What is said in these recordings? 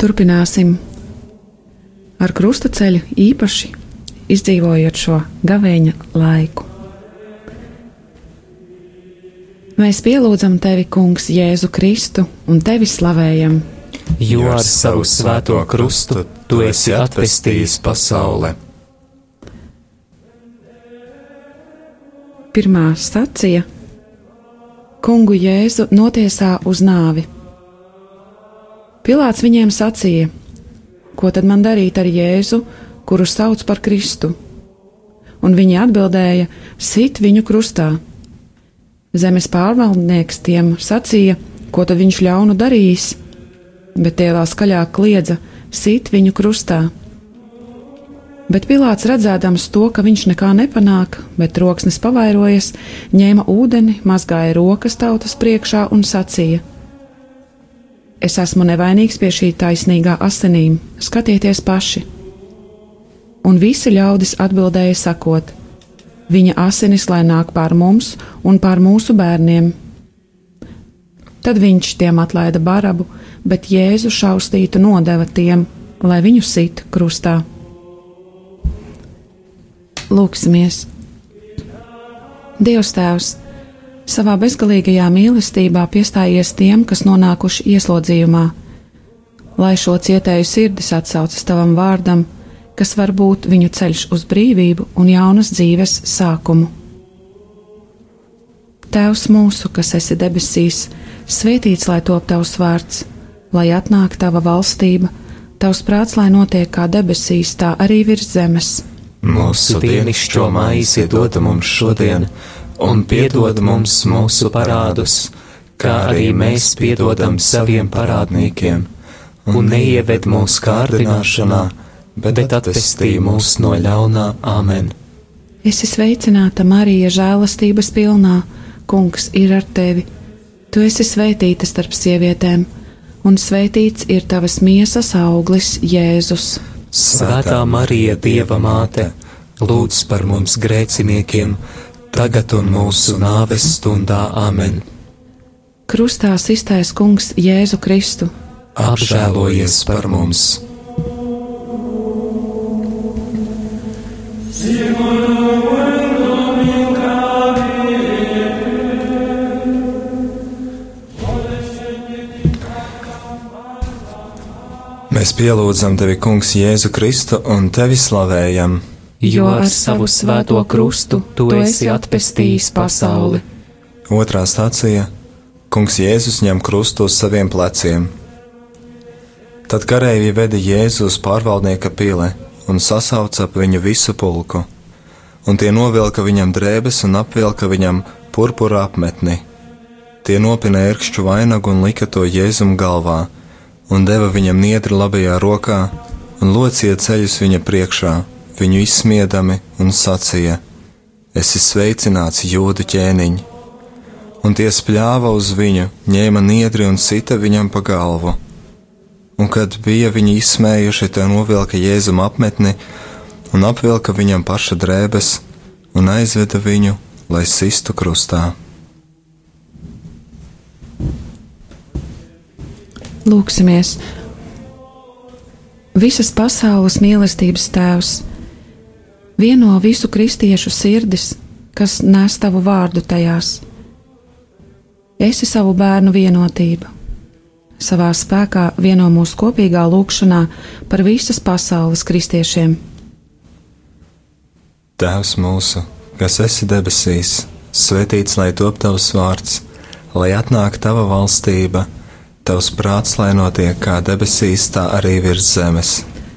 Turpināsim ar krustaceļu īpaši izdzīvojot šo gavēņa laiku. Mēs pielūdzam tevi, Kungs, Jēzu Kristu un tevi slavējam, jo ar savu svēto krustu tu esi atvestījis pasaulē. Pirmā stacija Kungu Jēzu notiesā uz nāvi. Pilārs viņiem sacīja: Ko tad man darīt ar Jēzu, kuru sauc par Kristu? Un viņi atbildēja: Sit viņu krustā. Zemes pārvaldnieks tiem sacīja, ko tad viņš ļaunu darījis, bet tie vēl skaļāk kliedza: Sit viņu krustā! Bet Pilārs redzēdams to, ka viņš nekā nepanāk, bet troksnis pavairojas, ņēma ūdeni, mazgāja rokas tautas priekšā un sacīja: Es esmu nevainīgs pie šī taisnīgā asinīm, skatieties paši! Un visi ļaudis atbildēja sakot: Viņa asinis lai nāk pār mums un pār mūsu bērniem. Tad viņš tiem atlaida barabu, bet Jēzu šaustītu nodeva tiem, lai viņu sit krustā. Lūksimies! Dievs Tēvs, savā bezgalīgajā mīlestībā piestājies tiem, kas nonākuši ieslodzījumā, lai šo cietēju sirdis atsaucas tavam vārdam, kas var būt viņu ceļš uz brīvību un jaunas dzīves sākumu. Tēvs mūsu, kas esi debesīs, svētīts lai top tavs vārds, lai atnāk tava valstība, tavs prāts, lai notiek kā debesīs, tā arī virs zemes. Mūsu dienascho maizi dod mums šodien, un piedod mums mūsu parādus, kā arī mēs piedodam saviem parādniekiem, un neieved mūsu kārdināšanā, bet atvestī mūs no ļaunā Āmen. Es esmu sveicināta Marija, žēlastības pilnā, Kungs ir ar tevi. Tu esi svētīta starp sievietēm, un svētīts ir tavas miesas auglis, Jēzus. Svētā Marija, Dieva māte, lūdz par mums grēciniekiem, tagad un mūsu nāves stundā Āmen. Krustā iztaisa Kungs Jēzu Kristu. Apžēlojies par mums! Mēs pielūdzam tevi, Kungs, Jēzu Kristu un tevi slavējam. Jo ar savu svēto krustu tu esi atpestījis pasauli. Otrā stācija - Kungs Jēzus ņem krustu uz saviem pleciem. Tad kareivji veda Jēzu uz pārvaldnieka pili un sasauca ap viņu visu pulku, un tie novilka viņam drēbes un apvilka viņam purpura apmetni. Tie nopina ērkšķu vainagu un lika to Jēzum galvā un deva viņam niedri labajā rokā, un locīja ceļus viņa priekšā, viņu izsmiedami, un sacīja: Es esmu sveicināts, jūdu ķēniņ! Un tie spļāva uz viņu, ņēma niedri un sita viņam pa galvu. Un kad bija viņi izsmējuši, tā novilka jēzum apmetni un apvilka viņam paša drēbes un aizveda viņu, lai sistu krustā. Lūksimies! Visas pasaules mīlestības tēvs, vieno visu kristiešu sirdis, kas nes tavu vārdu tajās. Esi savu bērnu vienotību, savā spēkā vieno mūsu kopīgā lūkšanā par visas pasaules kristiešiem. Tēvs mūsu, kas esi debesīs, svētīts lai top tavs vārds, lai atnāk tava valstība Tavs prāts, lai notiek kā debesīs, tā arī virs zemes.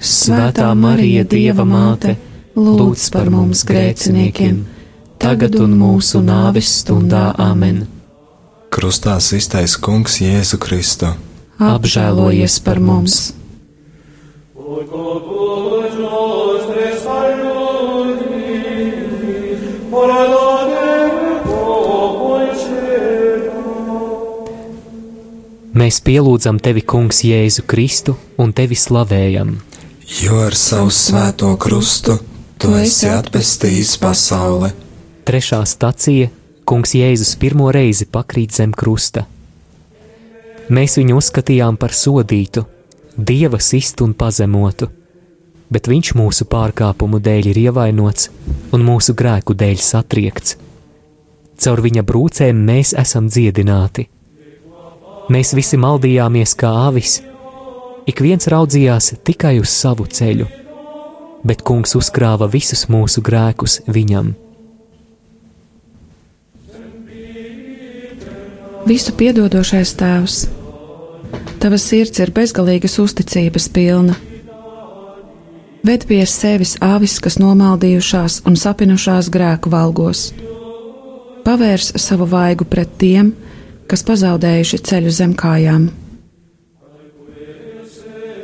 Svētā Marija, Dieva māte, lūdz par mums grēciniekiem, tagad un mūsu nāves stundā Āmen. Krustā iztais Kungs Jēzu Kristu. Apžēlojies par mums! Mēs pielūdzam tevi, Kungs, Jēzu Kristu un tevi slavējam. Jo ar savu svēto krustu tu esi atpestījis pasauli. Trešā stacija Kungs Jēzus pirmo reizi pakrīt zem krusta. Mēs viņu uzskatījām par sodītu, dieva sistu un pazemotu, bet viņš mūsu pārkāpumu dēļ ir ievainots un mūsu grēku dēļ satriekts. Caur viņa brūcēm mēs esam dziedināti. Mēs visi maldījāmies kā avis, ik viens raudzījās tikai uz savu ceļu, bet kungs uzkrāva visus mūsu grēkus viņam. Visu piedodošais Tēvs, Tava sirds ir bezgalīgas uzticības pilna. Ved pie sevis avis, kas nomaldījušās un sapinušās grēku valgos. Pavērs savu vaigu pret tiem, kas pazaudējuši ceļu zem kājām.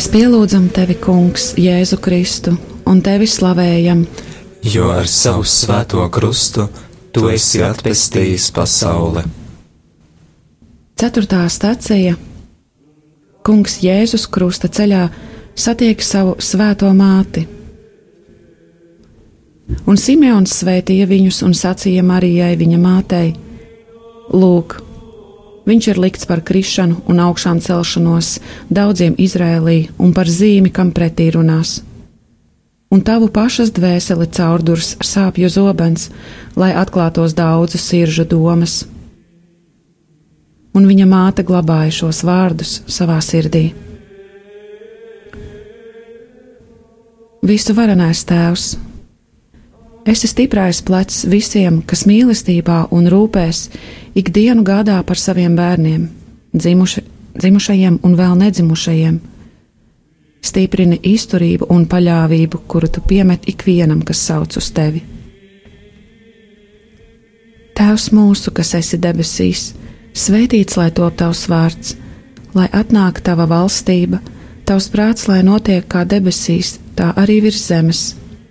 Mēs pielūdzam tevi, Kungs, Jēzu Kristu, un tevi slavējam. Jo ar savu svēto krustu tu esi atpestījis pasauli. Ceturtā stacija Kungs Jēzus krusta ceļā satiek savu svēto māti. Un Simeons svētīja viņus un sacīja Marijai viņa mātei: Lūk, Viņš ir likts par krišanu un augšām celšanos daudziem Izrēlī un par zīmi, kam pretī runās. Un tavu pašas dvēseli caurdurs sāpju zobens, lai atklātos daudzu siržu domas. Un viņa māte glabāja šos vārdus savā sirdī. Visu varenais tēvs, esi stiprais plecs visiem, kas mīlestībā un rūpēs ikdienu gādā par saviem bērniem, dzimuši, dzimušajiem un vēl nedzimušajiem. Stiprini izturību un paļāvību, kuru tu piemet ikvienam, kas sauc uz tevi. Tēvs mūsu, kas esi debesīs, svētīts lai top tavs vārds, lai atnāk tava valstība, tavs prāts, lai notiek kā debesīs, tā arī virs zemes.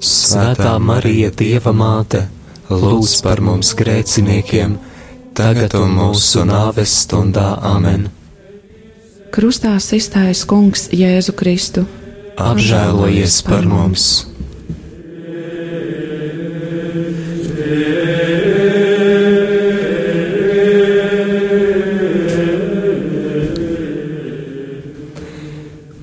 Svētā Marija, Dieva māte, lūdz par mums grēciniekiem! tagad un mūsu nāves stundā amen. Krustā iztaisa Kungs Jēzu Kristu. Apžēlojies par mums!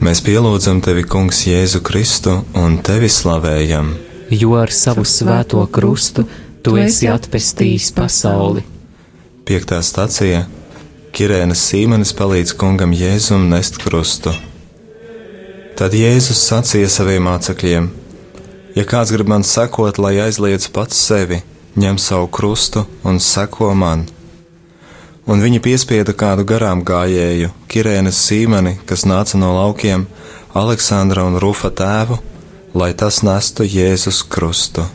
Mēs pielūdzam tevi, Kungs, Jēzu Kristu un tevi slavējam. Jo ar savu svēto krustu tu esi atpestījis pasauli. Piektā stacija Kirēnas Sīmenis palīdz kungam Jēzum nest krustu. Tad Jēzus sacīja saviem mācekļiem: Ja kāds grib man sekot, lai aizliedz pats sevi, ņem savu krustu un seko man. Un viņi piespieda kādu garām gājēju, Kirēnas Sīmeni, kas nāca no laukiem, Aleksandra un Rufa tēvu, lai tas nestu Jēzus krustu.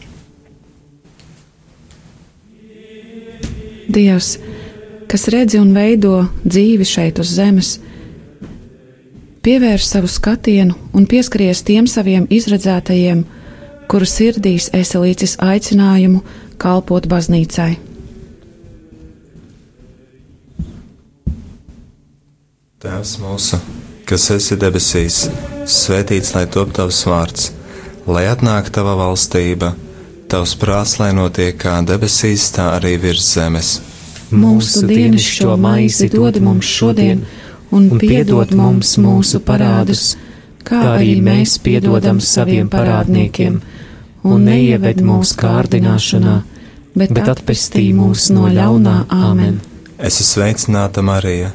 Dievs, kas redzi un veido dzīvi šeit uz zemes, pievērš savu skatienu un pieskaries tiem saviem izredzētajiem, kuru sirdīs esi līdzis aicinājumu kalpot baznīcai. Tēvs mūsu, kas esi debesīs, svētīts lai top tavs vārds, lai atnāk tava valstība, tavs prāts, lai notiek kā debesīs, tā arī virs zemes. Mūsu dienascho maizi dod mums šodien, un piedod mums mūsu parādus, kā arī mēs piedodam saviem parādniekiem, un neieved mūsu kārdināšanā, bet atpestī mūs no ļaunā āmen. Es esmu sveicināta Marija,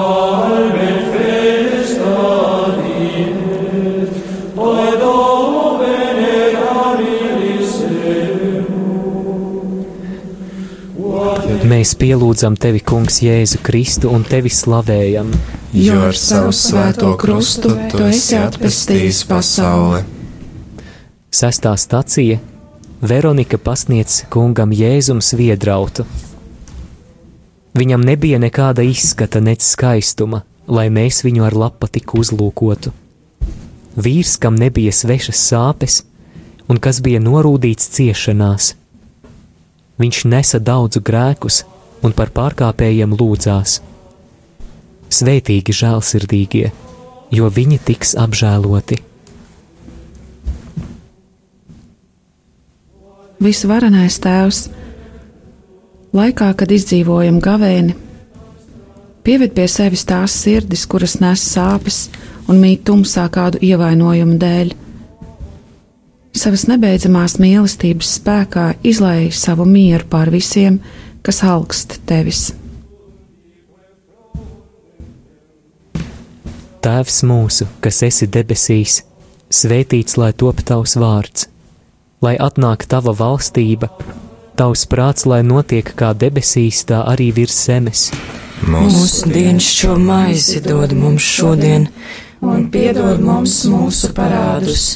Mēs pielūdzam tevi, Kungs, Jēzu Kristu un tevi slavējam, Jo ar savu svēto krustu tu esi atpestījis pasauli. Sestā stacija Veronika pasniedz kungam Jēzum sviedrautu. Viņam nebija nekāda izskata, nec skaistuma, lai mēs viņu ar lapatiku uzlūkotu. Vīrs, kam nebija svešas sāpes un kas bija norūdīts ciešanās. Viņš nesa daudzu grēkus un par pārkāpējiem lūdzās. Svētīgi žēlsirdīgie, jo viņi tiks apžēloti. Visvarenais Tēvs, laikā, kad izdzīvojam gavēni, pieved pie sevis tās sirdis, kuras nes sāpes un mīt tumsā kādu ievainojumu dēļ. Savas nebeidzamās mīlestības spēkā izlaiž savu mieru pār visiem, kas augst tevis. Tēvs mūsu, kas esi debesīs, svētīts lai top tavs vārds, lai atnāk tava valstība, tavs prāts, lai notiek kā debesīs, tā arī virs zemes. Mūsu dienascho maizi dod mums šodien, un piedod mums mūsu parādus,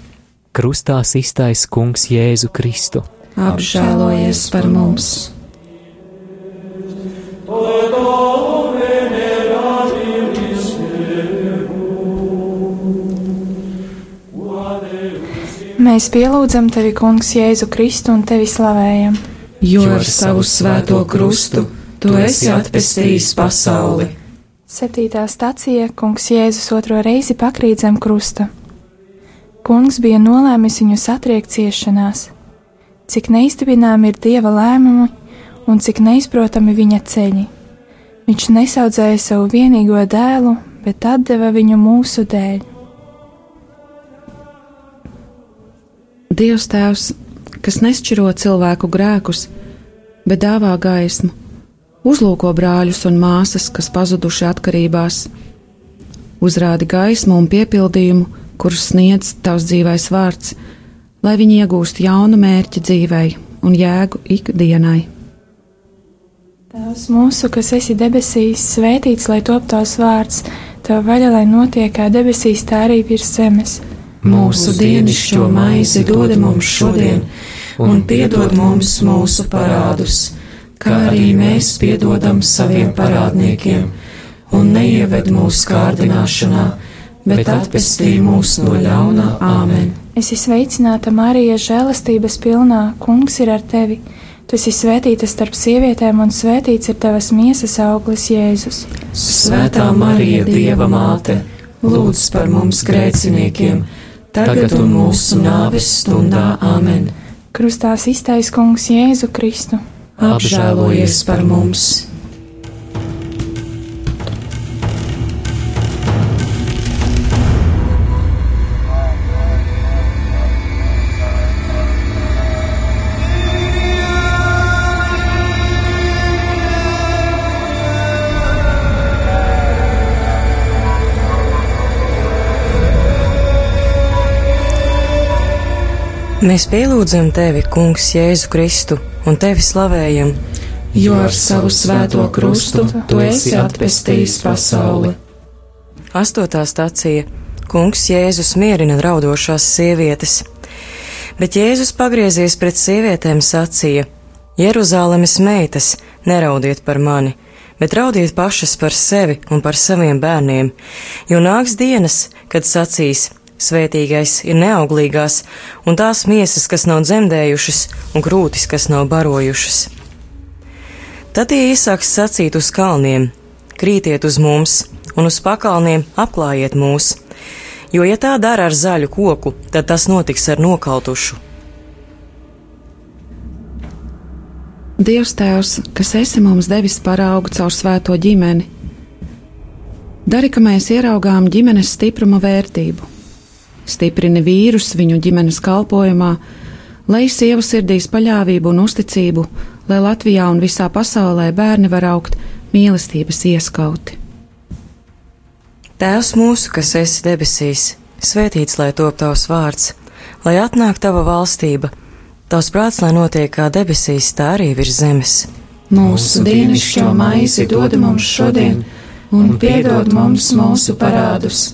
Krustā iztais Kungs Jēzu Kristu. Apžēlojies par mums! Mēs pielūdzam tevi, Kungs, Jēzu Kristu un tevi slavējam. Jo ar savu svēto krustu tu esi atpestījis pasauli. Septītā stacija Kungs Jēzus otro reizi pakrīt zem krusta. Kungs bija nolēmis viņu satriekt ciešanās. Cik neiztubinām ir dieva lēmumi un cik neizprotami viņa ceļi. Viņš nesaudzēja savu vienīgo dēlu, bet deva viņu mūsu dēļ. Dievs Tēvs, kas nešķiro cilvēku grēkus, bet dāvā gaismu, uzlūko brāļus un māsas, kas pazuduši atkarībās, uzrādi gaismu un piepildījumu, kurus sniedz tavs dzīvais vārds, lai viņi iegūst jaunu mērķi dzīvei un jēgu ikdienai. Tēvs mūsu, kas esi debesīs, svētīts, lai top tavs vārds, tava vaļa, lai notiek kā debesīs, tā arī virs zemes. Mūsu dienascho maizi dod mums šodien, un piedod mums mūsu parādus, kā arī mēs piedodam saviem parādniekiem, un neieved mūsu kārdināšanā, bet atpestī mūs no ļaunā Āmen. Es esmu sveicināta Marija, žēlastības pilnā, Kungs ir ar tevi. Tu esi svētīta starp sievietēm, un svētīts ir tavas miesas auglis, Jēzus. Svētā Marija, Dieva māte, lūdz par mums grēciniekiem, tagad un mūsu nāves stundā Āmen. Krustā iztaisnē Kungs Jēzu Kristu. Apžēlojies par mums! Mēs pielūdzam tevi, Kungs, Jēzu Kristu, un tevi slavējam, jo ar savu svēto krustu tu esi atpestījis pasauli. Astotā stācija. Kungs Jēzus mierina raudošās sievietes, bet Jēzus pagriezies pret sievietēm sacīja: Jeruzālemes meitas, neraudiet par mani, bet raudiet pašas par sevi un par saviem bērniem, jo nāks dienas, kad sacīs: Svētīgais ir neauglīgās, un tās miesas, kas nav dzemdējušas, un krūtis, kas nav barojušas. Tad tie iesāks sacīt uz kalniem: Krītiet uz mums, un uz pakalniem apklājiet mūs, jo, ja tā dara ar zaļu koku, tad tas notiks ar nokautušu. Dievs Tēvs, kas esi mums devis paraugu caur svēto ģimeni, dari, ka mēs ieraugām ģimenes stipruma vērtību stiprini vīrus viņu ģimenes kalpošanā, lai sievu sirdīs paļāvību un uzticību, lai Latvijā un visā pasaulē bērni var augt mīlestības ieskauti. Tēvs mūsu, kas esi debesīs, svētīts lai top tavs vārds, lai atnāk tava valstība, tavs prāts, lai notiek kā debesīs, tā arī virs zemes. Mūsu dienascho maizi dod mums šodien, un piedod mums mūsu parādus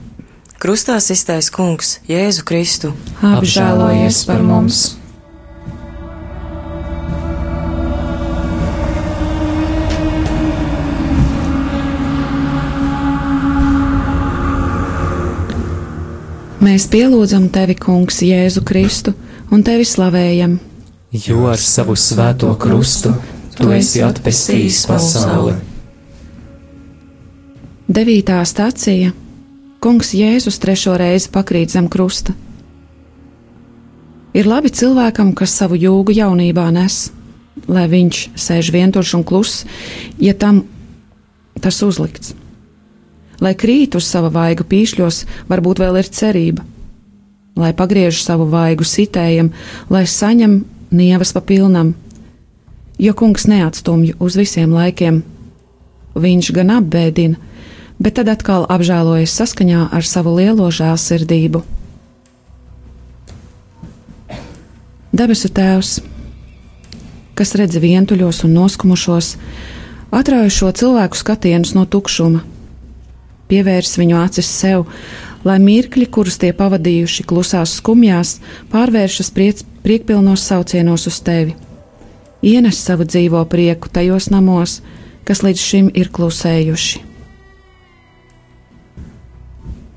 Krustā iztais kungs, Jēzu Kristu, apžēlojies par mums! Mēs pielūdzam tevi, Kungs, Jēzu Kristu, un tevi slavējam. Jo ar savu svēto krustu tu esi atpestījis pasauli. Devītā stācija Kungs Jēzus trešo reizi pakrīt zem krusta. Ir labi cilvēkam, kas savu jūgu jaunībā nes, lai viņš sēž vientuļš un kluss, ja tam tas uzlikts. Lai krīt uz sava vaigu pīšļos, varbūt vēl ir cerība, lai pagriež savu vaigu sitējam, lai saņem nievas pa pilnam, jo kungs neatstumj uz visiem laikiem. Viņš gan apbēdina, bet tad atkal apžēlojas saskaņā ar savu lielo žēlsirdību. Debesu Tēvs, kas redz vientuļos un noskumušos, atrauj šo cilvēku skatienus no tukšuma, pievērs viņu acis sev, lai mirkļi, kurus tie pavadījuši klusās skumjās, pārvēršas priec, priekpilnos saucienos uz tevi. Ienes savu dzīvo prieku tajos namos, kas līdz šim ir klusējuši.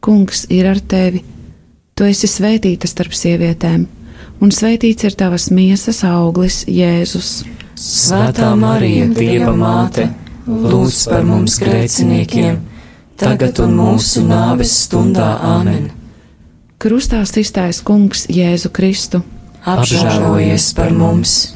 Kungs ir ar tevi, tu esi svētīta starp sievietēm, un svētīts ir tavas miesas auglis, Jēzus. Svētā Marija, Dieva māte, lūdz par mums grēciniekiem, tagad un mūsu nāves stundā Āmen. Krustā iztaisa Kungs Jēzu Kristu. Apžēlojies par mums!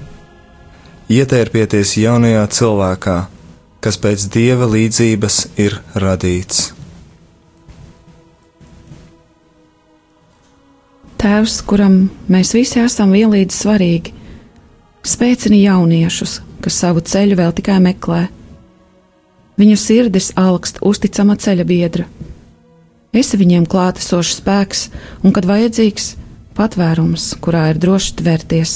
ietērpieties jaunajā cilvēkā, kas pēc dieva līdzības ir radīts. Tēvs, kuram mēs visi esam vienlīdz svarīgi, spēcina jauniešus, kas savu ceļu vēl tikai meklē. Viņu sirdis augst uzticama ceļa biedra. Esi viņiem klātesošs spēks, un, kad vajadzīgs, patvērums, kurā ir droši tvērties.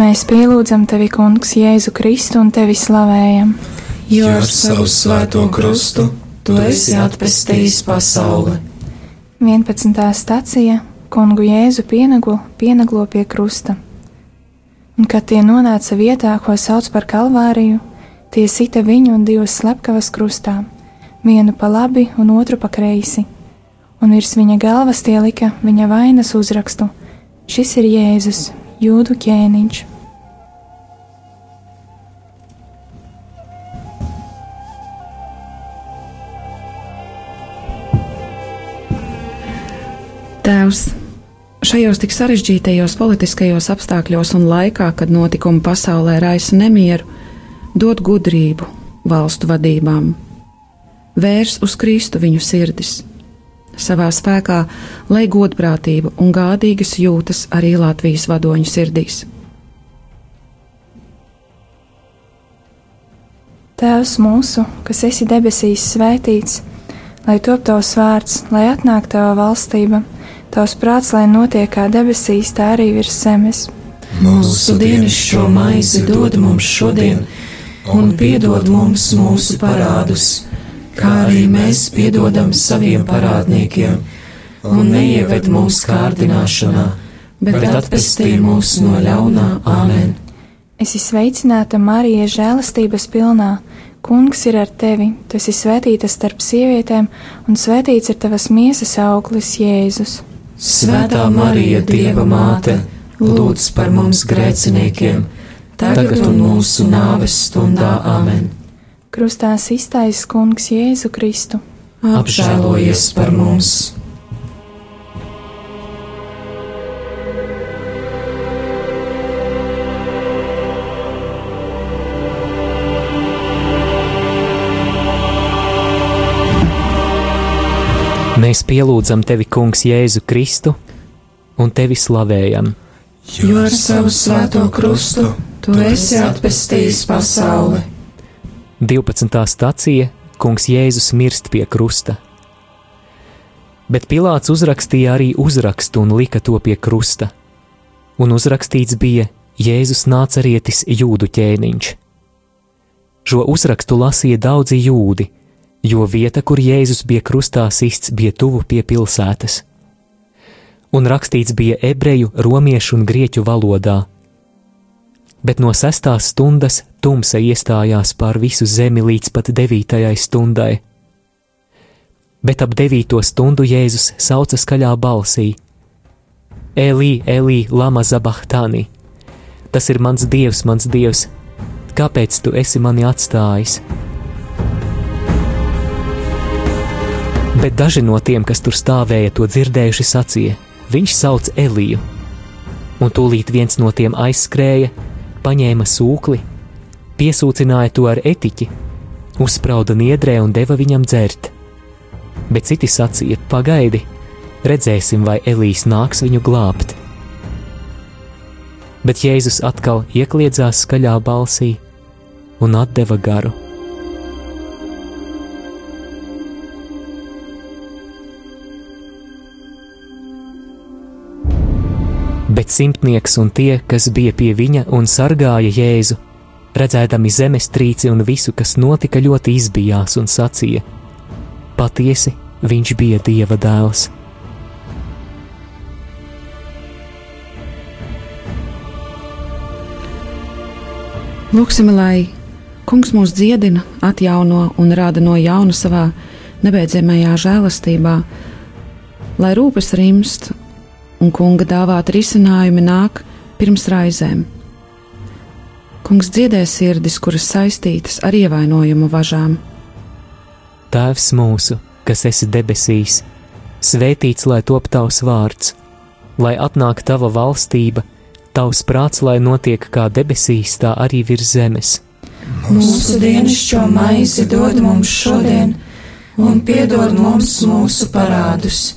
Mēs pielūdzam tevi, Kungs, Jēzu Kristu un tevi slavējam. Jo ar savu svēto krustu tu esi atpestījis pasauli. 11. stacija Kungu Jēzu pienaglo, pienaglo pie krusta. Un, kad tie nonāca vietā, ko sauc par Kalvāriju, tie sita viņu un divas slepkavas krustā, vienu pa labi un otru pa kreisi, un virs viņa galvas tie lika viņa vainas uzrakstu: Šis ir Jēzus, jūdu ķēniņš. Tēvs, šajos tik sarežģītajos politiskajos apstākļos un laikā, kad notikumi pasaulē raisa nemieru, dod gudrību valstu vadībām, vērs uz Kristu viņu sirdis, savā spēkā, lai godprātību un gādīgas jūtas arī Latvijas vadoņu sirdīs. Tēvs mūsu, kas esi debesīs, svētīts, lai top tavs vārds, lai atnāk tava valstība Tavs prāts, lai notiek kā debesīs, tā arī virs zemes. Mūsu dienascho maizi dod mums šodien, un piedod mums mūsu parādus, kā arī mēs piedodam saviem parādniekiem, un neieved mūsu kārdināšanā, bet atpestī mūs no ļaunā Āmen. Es esmu sveicināta Marija žēlastības pilnā. Kungs ir ar tevi, tu esi svētīta starp sievietēm, un svētīts ir tavas miesas auglis, Jēzus. Svētā Marija, Dieva māte, lūdz par mums grēciniekiem, tagad un mūsu nāves stundā Āmen. Krustā iztaisa Kungs Jēzu Kristu. Apžēlojies par mums! Mēs pielūdzam tevi, Kungs, Jēzu Kristu un tevi slavējam. Jo ar savu svēto krustu tu esi atpestījis pasauli. 12. stācija Kungs Jēzus mirst pie krusta. Bet Pilārs uzrakstīja arī uzrakstu un lika to pie krusta. Un uzrakstīts bija Jēzus nācerietis jūdu ķēniņš. Šo uzrakstu lasīja daudzi jūdi, jo vieta, kur Jēzus bija krustā sists, bija tuvu pie pilsētas. Un rakstīts bija ebreju, romiešu un grieķu valodā. Bet no sestās stundas tumsa iestājās pār visu zemi līdz pat devītajai stundai. Bet ap devīto stundu Jēzus sauca skaļā balsī: Elī, Elī, Lama Zabahtani! Tas ir mans dievs, mans dievs, kāpēc tu esi mani atstājis? Bet daži no tiem, kas tur stāvēja, to dzirdējuši, sacīja: Viņš sauc Eliju. Un tūlīt viens no tiem aizskrēja, paņēma sūkli, piesūcināja to ar etiķi, uzsprauda niedrē un deva viņam dzert. Bet citi sacīja: Pagaidi, redzēsim, vai Elīs nāks viņu glābt bet Jēzus atkal iekļiedzās skaļā balsī un deva garu. Bet simtnieks un tie, kas bija pie viņa un sargāja Jēzu, redzēdami zemestrīci un visu, kas notika, ļoti izbijās un sacīja: Patiesi, viņš bija Dieva dēls! Lūksim, lai Kungs mūs dziedina, atjauno un rāda no jauna savā nebeidzamajā žēlastībā, lai rūpes rimst un Kunga dāvāt risinājumi nāk pirms raizēm. Kungs dziedē sirdis, kuras saistītas ar ievainojumu važām. Tēvs mūsu, kas esi debesīs, svētīts lai top tavs vārds, lai atnāk tava valstība Tavs prāts, lai notiek kā debesīs, tā arī virs zemes. Mūsu dienascho maizi dod mums šodien, un piedod mums mūsu parādus,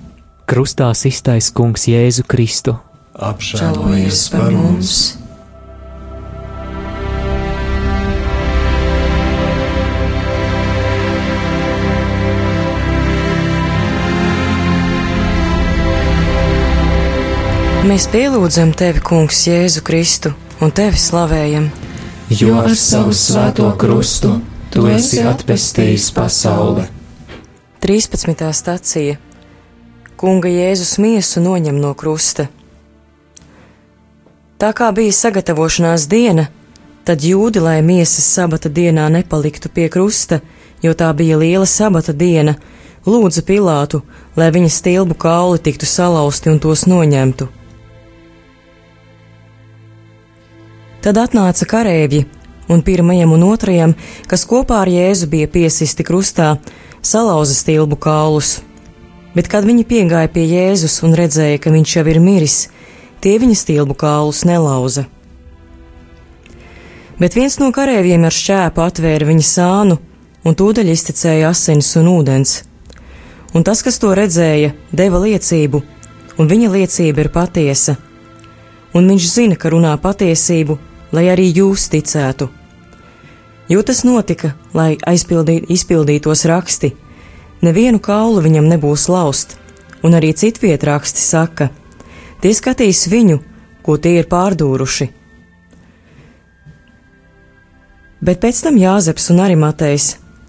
Krustā iztais Kungs Jēzu Kristu. Apžēlojies par mums! Mēs pielūdzam tevi, Kungs, Jēzu Kristu un tevi slavējam. Jo ar savu svēto krustu tu esi atpestījis pasauli. 13. stācija Kunga Jēzus miesu noņem no krusta. Tā kā bija sagatavošanās diena, tad jūdi, lai miesas sabata dienā nepaliktu pie krusta, jo tā bija liela sabata diena, lūdza Pilātu, lai viņa stilbu kauli tiktu salauzti un tos noņemtu. Tad atnāca kareivji, un pirmajam un otrajam, kas kopā ar Jēzu bija piesisti krustā, salauza stilbu kaulus. Bet, kad viņi piegāja pie Jēzus un redzēja, ka viņš jau ir miris, tie viņa stilbu kaulus nelauza. Bet viens no kareiviem ar šķēpu atvēra viņa sānu, un tūdaļ iztecēja asins un ūdens. Un tas, kas to redzēja, deva liecību, un viņa liecība ir patiesa. Un viņš zina, ka runā patiesību, lai arī jūs ticētu. Jo tas notika, lai aizpildī, izpildītos raksti. Nevienu kaulu viņam nebūs laust, un arī citviet raksti saka: Tie skatīs viņu, ko tie ir pārdūruši. Bet pēc tam Jāzeps un Arimatejs,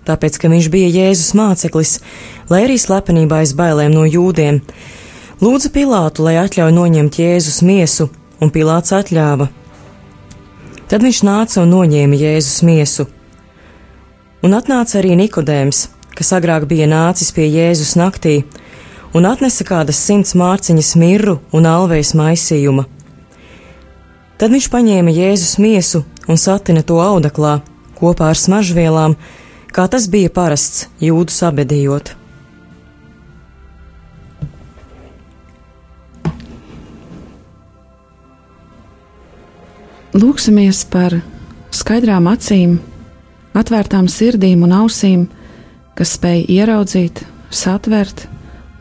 tāpēc ka viņš bija Jēzus māceklis, lai arī slepenībā aiz bailēm no jūdiem, lūdza Pilātu, lai atļauj noņemt Jēzus miesu, un Pilāts atļāva. Tad viņš nāca un noņēma Jēzus miesu. Un atnāca arī Nikodēms, kas agrāk bija nācis pie Jēzus naktī, un atnesa kādas simts mārciņas mirru un alvejas maisījuma. Tad viņš paņēma Jēzus miesu un satina to audeklā kopā ar smaržvielām, kā tas bija parasts jūdu sabedījot. Lūksimies par skaidrām acīm, atvērtām sirdīm un ausīm, kas spēj ieraudzīt, satvert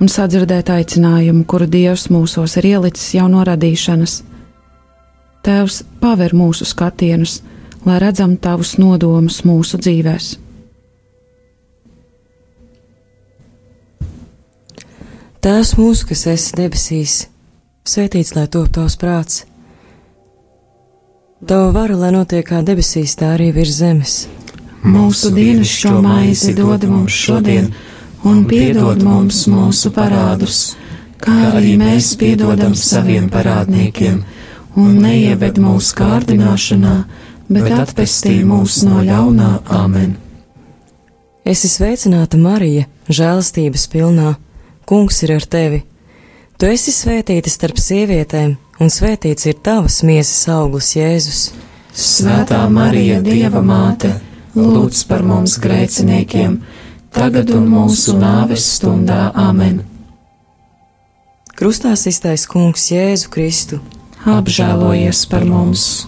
un sadzirdēt aicinājumu, kuru Dievs mūsos ir ielicis jau no radīšanas. Tēvs paver mūsu skatienus, lai redzam tavus nodomus mūsu dzīvēm. Tēvs mūsu, kas esi debesīs, svētīts lai top tavs prāts. Tava vara, lai notiek kā debesīs, tā arī virs zemes. Mūsu dienas šo maizi dod mums šodien, un piedod mums mūsu parādus, kā arī mēs piedodam saviem parādniekiem, un neieved mūsu kārdināšanā, bet atpestī mūs no ļaunā amen. Esi sveicināta Marija, žēlastības pilnā Kungs ir ar tevi. Tu esi svētīta starp sievietēm, un svētīts ir tavas miesas auglis, Jēzus. Svētā Marija, Dieva māte, lūdz par mums grēciniekiem, tagad un mūsu nāves stundā Āmen. Krustā iztais Kungs Jēzu Kristu. Apžēlojies par mums!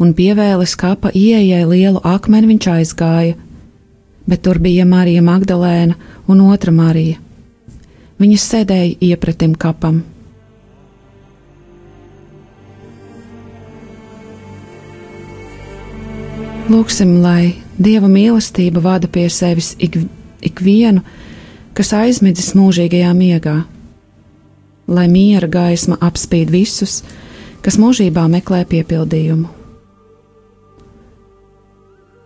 un pievēlis kapa ieejai lielu akmeni viņš aizgāja, bet tur bija Marija Magdalēna un otra Marija. Viņas sēdēja iepratim kapam. Lūksim, lai Dieva mīlestība vada pie sevis ik, ikvienu, kas aizmidzis mūžīgajā miegā, lai miera gaisma apspīd visus, kas mūžībā meklē piepildījumu.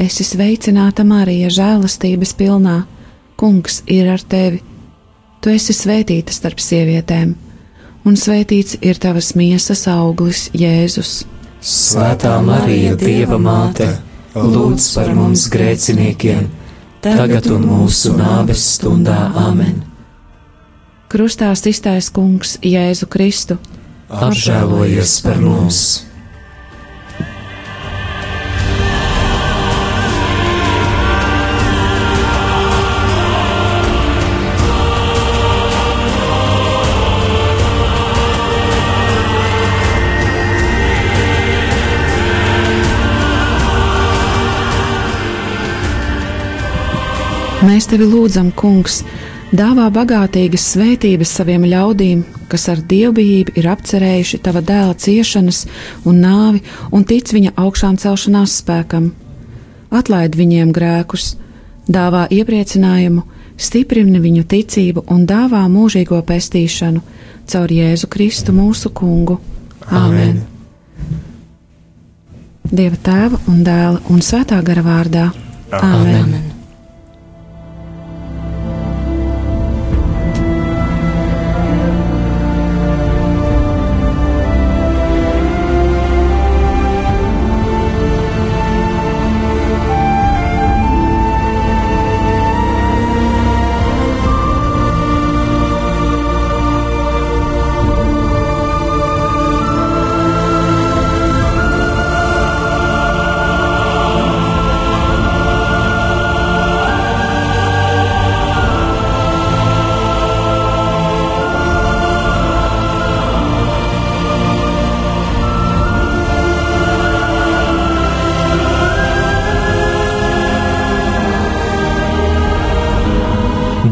Esi sveicināta, Marija, žēlastības pilnā. Kungs ir ar tevi. Tu esi svētīta starp sievietēm, un svētīts ir tavas miesas auglis, Jēzus. Svētā Marija, Dieva māte, lūdz par mums grēciniekiem, tagad un mūsu nāves stundā Āmen. Krustā iztais Kungs, Jēzu Kristu. Apžēlojies par mums! Mēs tevi lūdzam, Kungs, dāvā bagātīgas svētības saviem ļaudīm, kas ar dievbijību ir apcerējuši tava dēla ciešanas un nāvi un tic viņa augšām celšanās spēkam. Atlaid viņiem grēkus, dāvā iepriecinājumu, stiprini viņu ticību un dāvā mūžīgo pestīšanu caur Jēzu Kristu mūsu kungu. Āmen! Dieva tēva un dēla un svētā gara vārdā. Āmen! Āmen.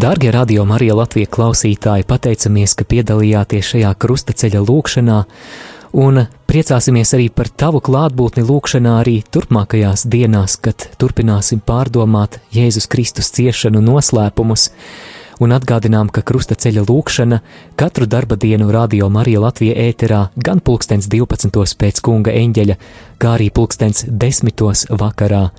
Darbie radio Marija Latvijas klausītāji, pateicamies, ka piedalījāties šajā krustaceļa lūkšanā, un priecāsimies arī par tavu klātbūtni lūkšanā arī turpmākajās dienās, kad turpināsim pārdomāt Jēzus Kristus ciešanu noslēpumus un atgādinām, ka krustaceļa lūkšana katru darba dienu Radio Marija Latvija ēterā gan pulkstens 12. pēc kunga eņģeļa, kā arī pulkstens 10. vakarā.